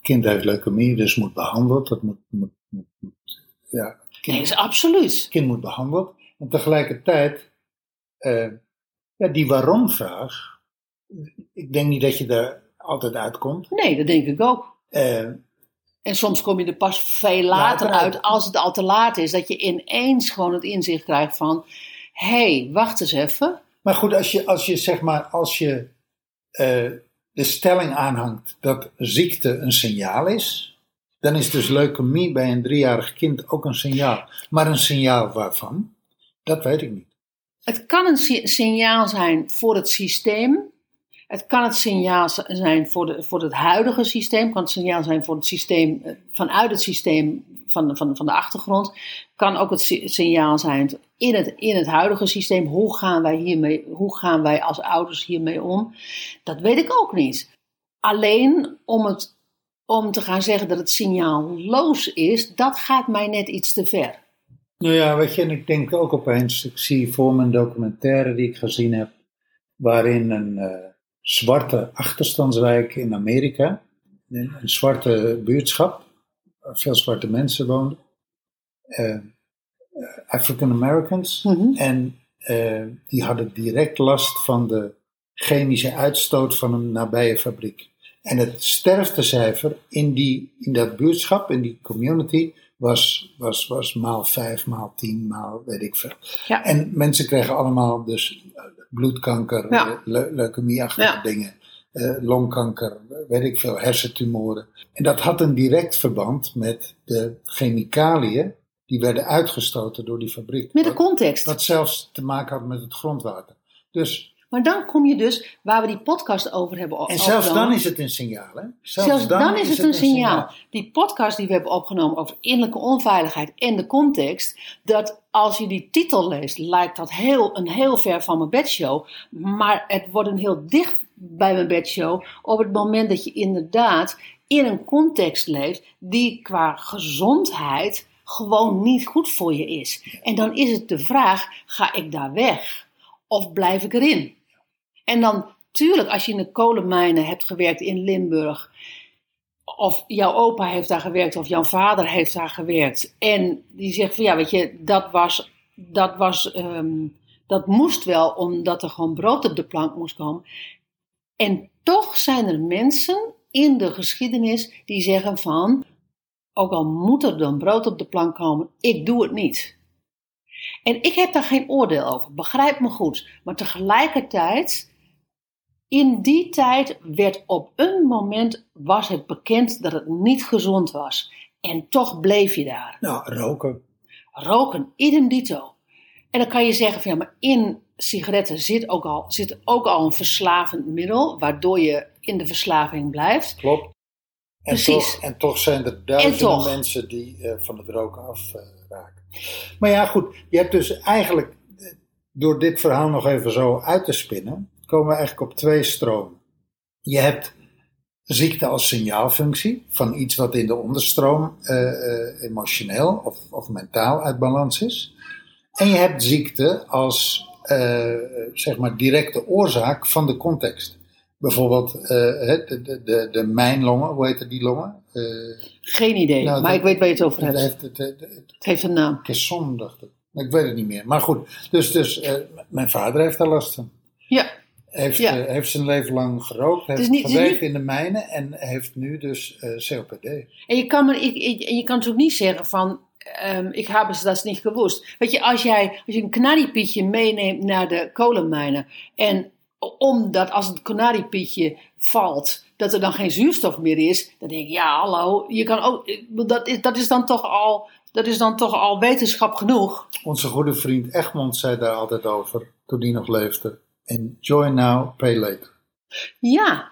Het kind heeft leukemie, dus moet behandeld. Dat moet, moet, moet, moet- ja, het kind, Nee, is absoluut. het kind moet behandeld. En tegelijkertijd, eh, ja, die waarom-vraag, ik denk niet dat je daar altijd uitkomt. Nee, dat denk ik ook. Eh, En soms kom je er pas veel later Later uit. uit als het al te laat is. Dat je ineens gewoon het inzicht krijgt van... Hé, hey, wacht eens even. Maar goed, als je, als je zeg maar, als je eh, de stelling aanhangt dat ziekte een signaal is, dan is dus leukemie bij een driejarig kind ook een signaal. Maar een signaal waarvan? Dat weet ik niet. Het kan een si- signaal zijn voor het systeem. Het kan het signaal zijn voor, de, voor het huidige systeem. Kan het signaal zijn voor het systeem eh, vanuit het systeem van de, van, van de achtergrond. Kan ook het si- signaal zijn in het, in het huidige systeem. Hoe gaan, wij hiermee, hoe gaan wij als ouders hiermee om? Dat weet ik ook niet. Alleen om, het, om te gaan zeggen dat het signaalloos is, dat gaat mij net iets te ver. Nou ja, weet je, en ik denk ook opeens, ik zie voor een documentaire die ik gezien heb, waarin een eh, zwarte achterstandswijk in Amerika, een, een zwarte buurtschap, waar veel zwarte mensen woonden, eh, eh, African Americans, Mhm. en eh, die hadden direct last van de chemische uitstoot van een nabije fabriek. En het sterftecijfer in, die, in dat buurtschap, in die community, was, was, was maal vijf, maal tien, maal weet ik veel. Ja. En mensen kregen allemaal dus bloedkanker, Ja. leu- leukemie-achtige Ja. dingen, eh, longkanker, weet ik veel, hersentumoren. En dat had een direct verband met de chemicaliën die werden uitgestoten door die fabriek. Met de Wat- context. wat zelfs te maken had met het grondwater. Dus, Maar dan kom je dus waar we die podcast over hebben o- en zelfs opgenomen. dan is het een signaal, hè? Zelfs dan, is het een signaal. Die podcast die we hebben opgenomen over innerlijke onveiligheid en de context, dat als je die titel leest, lijkt dat heel, een heel ver van mijn bedshow. Maar het wordt een heel dicht bij mijn bedshow op het moment dat je inderdaad in een context leeft die qua gezondheid gewoon niet goed voor je is. En dan is het de vraag, ga ik daar weg of blijf ik erin? En dan, tuurlijk, als je in de kolenmijnen hebt gewerkt in Limburg, of jouw opa heeft daar gewerkt, of jouw vader heeft daar gewerkt, en die zegt van ja, weet je, dat was, dat was, ehm, dat moest wel, omdat er gewoon brood op de plank moest komen. En toch zijn er mensen in de geschiedenis die zeggen van, ook al moet er dan brood op de plank komen, ik doe het niet. En ik heb daar geen oordeel over, begrijp me goed. Maar tegelijkertijd, in die tijd werd op een moment, was het bekend dat het niet gezond was. En toch bleef je daar. Nou, roken. Roken, idem dito. En dan kan je zeggen van ja, maar in sigaretten zit ook al, zit ook al een verslavend middel, waardoor je in de verslaving blijft. Klopt. En Precies. toch, en toch zijn er duizenden mensen die eh, van het roken afraken. maar ja, goed. Je hebt dus eigenlijk, eh, door dit verhaal nog even zo uit te spinnen, komen we eigenlijk op twee stromen. Je hebt ziekte als signaalfunctie van iets wat in de onderstroom eh, eh, emotioneel of, of mentaal uit balans is. En je hebt ziekte als eh, zeg maar directe oorzaak van de context. Bijvoorbeeld de, de, de, de mijnlongen, hoe heet die longen? Geen idee, Nou, maar dat- ik weet waar je het over het, hebt. heeft, het, het, het, Het heeft een naam. Kesson, dacht ik. Ik weet het niet meer. Maar goed, dus, dus mijn vader heeft daar last van. Ja, Heeft, Ja. eh, heeft zijn leven lang gerookt, heeft niet- is gewerkt niet- in de mijnen en heeft nu dus eh, COPD. En je kan, maar, ik, je kan dus ook niet zeggen van, ehm, ik heb ze dat niet gewoest. Weet je, als jij als je een kanariepietje meeneemt naar de kolenmijnen en omdat als het kanariepietje valt, dat er dan geen zuurstof meer is, dan denk ik, ja hallo, je kan ook, dat is, dat is dan toch al dat is dan toch al wetenschap genoeg. Onze goede vriend Egmond zei daar altijd over, toen hij nog leefde. Enjoy now, pay later. Ja,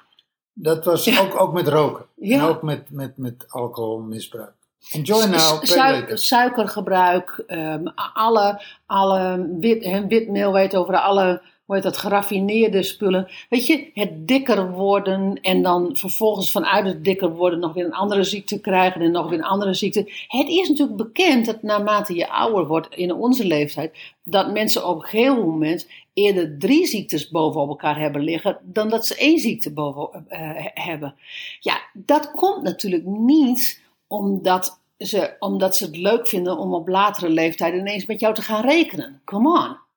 Dat was ook, ook met roken. Ja. En ook met, met, met alcoholmisbruik. Enjoy now, Su- later. suikergebruik, ehm, alle, alle wit, witmeel weet over alle, hoe heet dat, geraffineerde spullen. Weet je, het dikker worden en dan vervolgens vanuit het dikker worden nog weer een andere ziekte krijgen en nog weer een andere ziekte. Het is natuurlijk bekend dat naarmate je ouder wordt in onze leeftijd, dat mensen op een gegeven moment eerder drie ziektes bovenop elkaar hebben liggen dan dat ze één ziekte boven eh, hebben. Ja, dat komt natuurlijk niet omdat ze, omdat ze het leuk vinden om op latere leeftijd ineens met jou te gaan rekenen. Come on.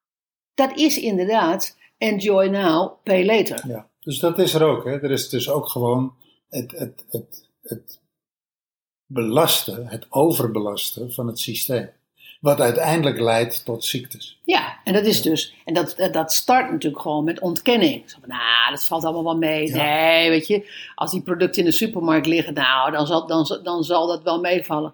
Dat is inderdaad enjoy now, pay later. Ja, dus dat is er ook. Hè. Er is dus ook gewoon het, het, het, het belasten, het overbelasten van het systeem. Wat uiteindelijk leidt tot ziektes. Ja, en dat is dus, en dat, dat start natuurlijk gewoon met ontkenning. Zo van, nou, dat valt allemaal wel mee. Ja. Nee, weet je, als die producten in de supermarkt liggen, nou, dan zal, dan, dan zal dat wel meevallen.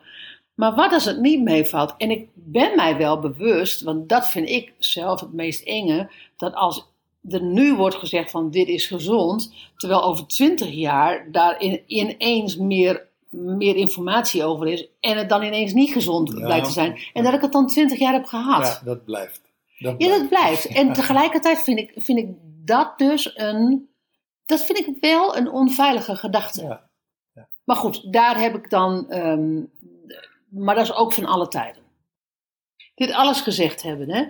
Maar wat als het niet meevalt? En ik ben mij wel bewust, want dat vind ik zelf het meest enge, dat als er nu wordt gezegd van dit is gezond, terwijl over twintig jaar daar in, ineens meer, meer informatie over is en het dan ineens niet gezond Ja. blijkt te zijn. En dat ik het dan twintig jaar heb gehad. Ja, dat blijft. Dat Ja, dat blijft. *laughs* En tegelijkertijd vind ik, vind ik dat dus een. Dat vind ik wel een onveilige gedachte. Ja. Maar goed, daar heb ik dan. ehm, maar dat is ook van alle tijden. Dit alles gezegd hebben, hè.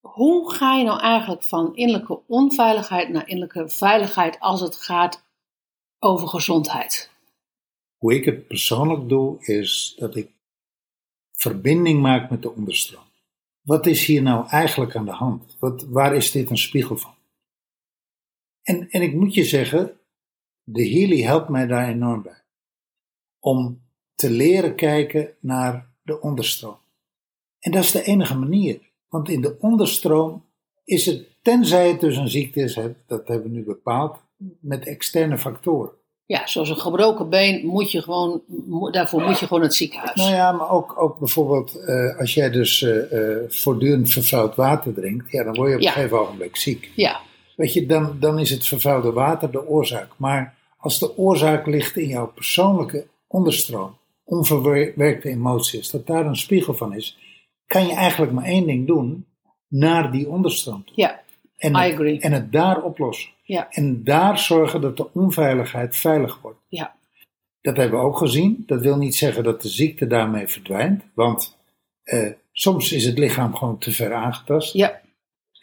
Hoe ga je nou eigenlijk van innerlijke onveiligheid naar innerlijke veiligheid als het gaat over gezondheid? Hoe ik het persoonlijk doe, is dat ik verbinding maak met de onderstroom. Wat is hier nou eigenlijk aan de hand? Wat, waar is dit een spiegel van? En, en ik moet je zeggen, de Healy helpt mij daar enorm bij. Om te leren kijken naar de onderstroom. En dat is de enige manier. Want in de onderstroom is het, tenzij het dus een ziekte is, dat hebben we nu bepaald, met externe factoren. Ja, zoals een gebroken been moet je gewoon, daarvoor moet je gewoon het ziekenhuis. Nou ja, maar ook, ook bijvoorbeeld eh, als jij dus eh, voortdurend vervuild water drinkt, ja, dan word je op Ja. een gegeven ogenblik ziek. Ja, Weet je, dan, dan is het vervuilde water de oorzaak. Maar als de oorzaak ligt in jouw persoonlijke onderstroom, onverwerkte emoties, dat daar een spiegel van is, kan je eigenlijk maar één ding doen, naar die onderstroom ja, En I het, agree. en het daar oplossen. ja, En daar zorgen dat de onveiligheid veilig wordt. ja. Dat hebben we ook gezien. Dat wil niet zeggen dat de ziekte daarmee verdwijnt. Want eh, soms is het lichaam gewoon te ver aangetast. Ja,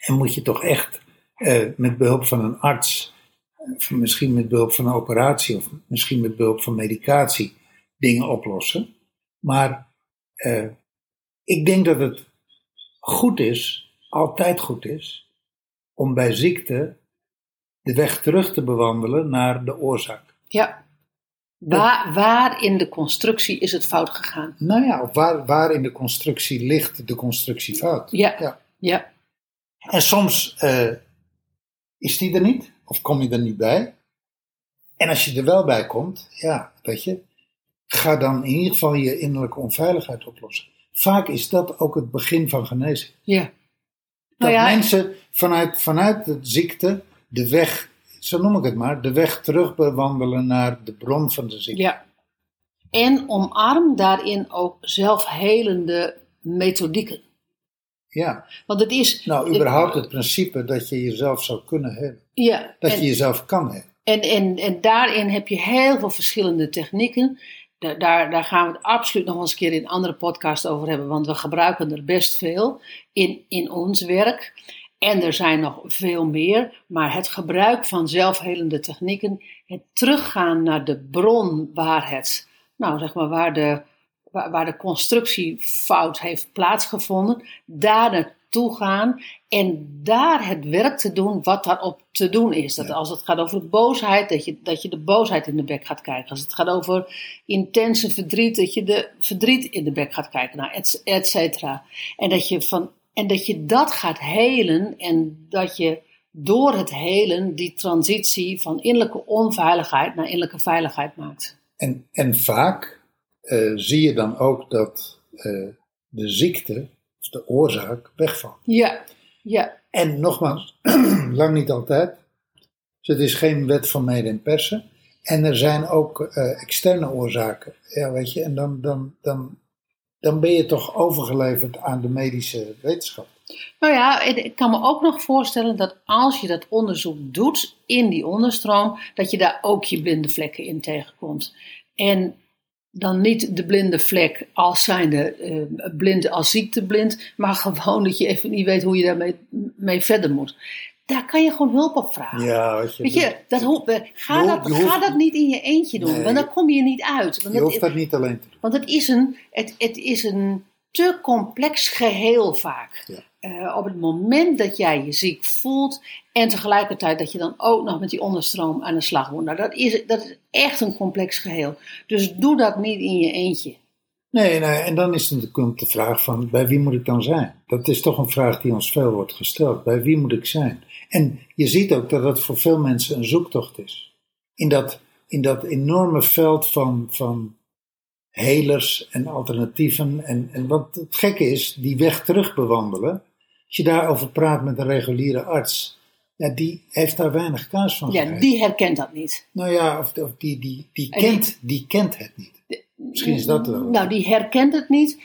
En moet je toch echt eh, met behulp van een arts, of misschien met behulp van een operatie, of misschien met behulp van medicatie, dingen oplossen. Maar eh, ik denk dat het goed is, altijd goed is, om bij ziekte de weg terug te bewandelen naar de oorzaak. ja. Waar, waar in de constructie is het fout gegaan? Nou ja, waar, waar in de constructie ligt de constructie fout? Ja, Ja. ja, En soms eh, is die er niet, of kom je er niet bij. En als je er wel bij komt, ja, weet je, ga dan in ieder geval je innerlijke onveiligheid oplossen. Vaak is dat ook het begin van genezing. ja. Dat Nou ja, mensen vanuit, vanuit de ziekte de weg, zo noem ik het maar, de weg terug bewandelen naar de bron van de ziekte. ja. En omarm daarin ook zelfhelende methodieken. Ja. Want het is. Nou, überhaupt het principe dat je jezelf zou kunnen hebben. Ja, Dat en- je jezelf kan hebben. En, en, en daarin heb je heel veel verschillende technieken. Daar, daar, gaan we het absoluut nog eens een keer in een andere podcast over hebben, want we gebruiken er best veel in, in ons werk. En er zijn nog veel meer, maar het gebruik van zelfhelende technieken, het teruggaan naar de bron waar het, nou zeg maar, waar de, waar de constructiefout heeft plaatsgevonden, daar naartoe gaan en daar het werk te doen wat daarop te doen is. Dat als het gaat over boosheid, dat je, dat je de boosheid in de bek gaat kijken. Als het gaat over intense verdriet, dat je de verdriet in de bek gaat kijken, nou, et, et cetera. En dat je van en dat je dat gaat helen en dat je door het helen die transitie van innerlijke onveiligheid naar innerlijke veiligheid maakt. En, en vaak eh, zie je dan ook dat eh, de ziekte, de oorzaak, wegvalt. Ja, ja, En nogmaals, *clears throat* lang niet altijd. Dus het is geen wet van mede en persen. En er zijn ook eh, externe oorzaken. Ja, weet je, en dan, dan, dan, dan ben je toch overgeleverd aan de medische wetenschap. Nou ja, ik kan me ook nog voorstellen dat als je dat onderzoek doet in die onderstroom, dat je daar ook je blinde vlekken in tegenkomt. En dan niet de blinde vlek als zijnde eh, blind als ziekteblind, maar gewoon dat je even niet weet hoe je daarmee mee verder moet. Daar kan je gewoon hulp op vragen. Ja, weet je. Weet je, dat ga, dat, hoeft- ga dat niet in je eentje doen, Nee. want dan kom je niet uit. Want je dat- hoeft dat niet alleen te doen. want het is een, het, het is een te complex geheel vaak. Ja. Eh, op het moment dat jij je ziek voelt en tegelijkertijd dat je dan ook nog met die onderstroom aan de slag moet. Nou, dat is, dat is echt een complex geheel. Dus doe dat niet in je eentje. Nee, nee, en dan is natuurlijk de vraag van, bij wie moet ik dan zijn? Dat is toch een vraag die ons veel wordt gesteld. Bij wie moet ik zijn? En je ziet ook dat dat voor veel mensen een zoektocht is. In dat, in dat enorme veld van, van helers en alternatieven. En, en wat het gekke is, die weg terug bewandelen. Als je daarover praat met een reguliere arts, ja, die heeft daar weinig kaas van Ja, gekregen. die herkent dat niet. Nou ja, of, of die, die, die- kent, die kent het niet. Misschien is dat wel. Nou, die herkent het niet.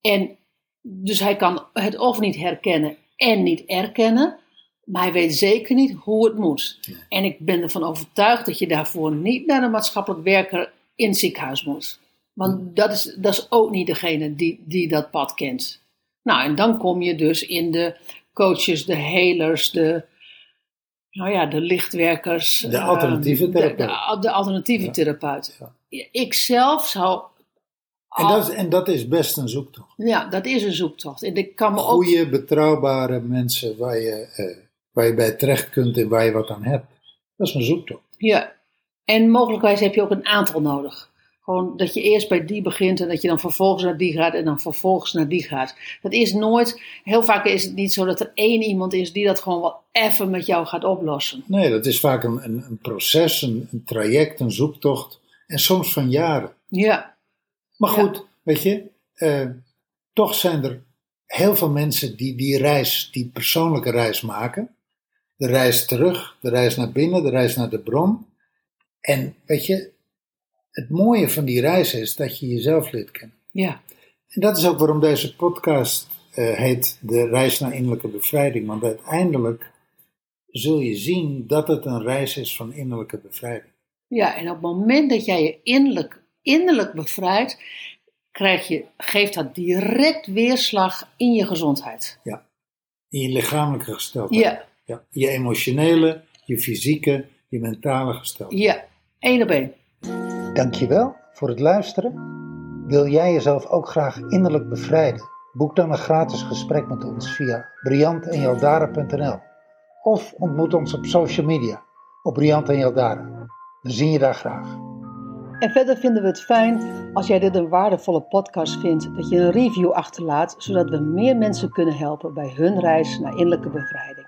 En dus hij kan het of niet herkennen en niet erkennen. Maar hij weet zeker niet hoe het moet. En ik ben ervan overtuigd dat je daarvoor niet naar een maatschappelijk werker in het ziekenhuis moet. Want dat is, dat is ook niet degene die, die dat pad kent. Nou, en dan kom je dus in de coaches, de helers, de, nou ja, de lichtwerkers. De eh, alternatieve de, therapeut. de, de alternatieve Ja. therapeut. Ja. Ik zelf zou. En dat, is- en dat is best een zoektocht. Ja, dat is een zoektocht. En ik kan me ook. Goede, betrouwbare mensen waar je, eh, waar je bij terecht kunt en waar je wat aan hebt. Dat is een zoektocht. Ja. En mogelijkwijs heb je ook een aantal nodig. Gewoon dat je eerst bij die begint en dat je dan vervolgens naar die gaat en dan vervolgens naar die gaat. Dat is nooit, heel vaak is het niet zo dat er één iemand is die dat gewoon wel even met jou gaat oplossen. Nee, dat is vaak een, een, een proces, een, een traject, een zoektocht. En soms van jaren. Ja, Maar Ja. goed, weet je, eh, toch zijn er heel veel mensen die die reis, die persoonlijke reis maken. De reis terug, de reis naar binnen, de reis naar de bron. En weet je, het mooie van die reis is dat je jezelf leert kennen. ja, En dat is ook waarom deze podcast eh, heet De Reis naar Innerlijke Bevrijding. Want uiteindelijk zul je zien dat het een reis is van innerlijke bevrijding. ja. En op het moment dat jij je innerlijk, innerlijk bevrijdt, krijg je, geeft dat direct weerslag in je gezondheid. In je lichamelijke gesteldheid. Ja, Ja, je emotionele, je fysieke, je mentale gesteldheid. ja. Eén op één. Dankjewel voor het luisteren. Wil jij jezelf ook graag innerlijk bevrijden? Boek dan een gratis gesprek met ons via briantenjaldara.nl of ontmoet ons op social media op Briant en Jaldara. We zien je daar graag. En verder vinden we het fijn als jij dit een waardevolle podcast vindt, dat je een review achterlaat, zodat we meer mensen kunnen helpen bij hun reis naar innerlijke bevrijding.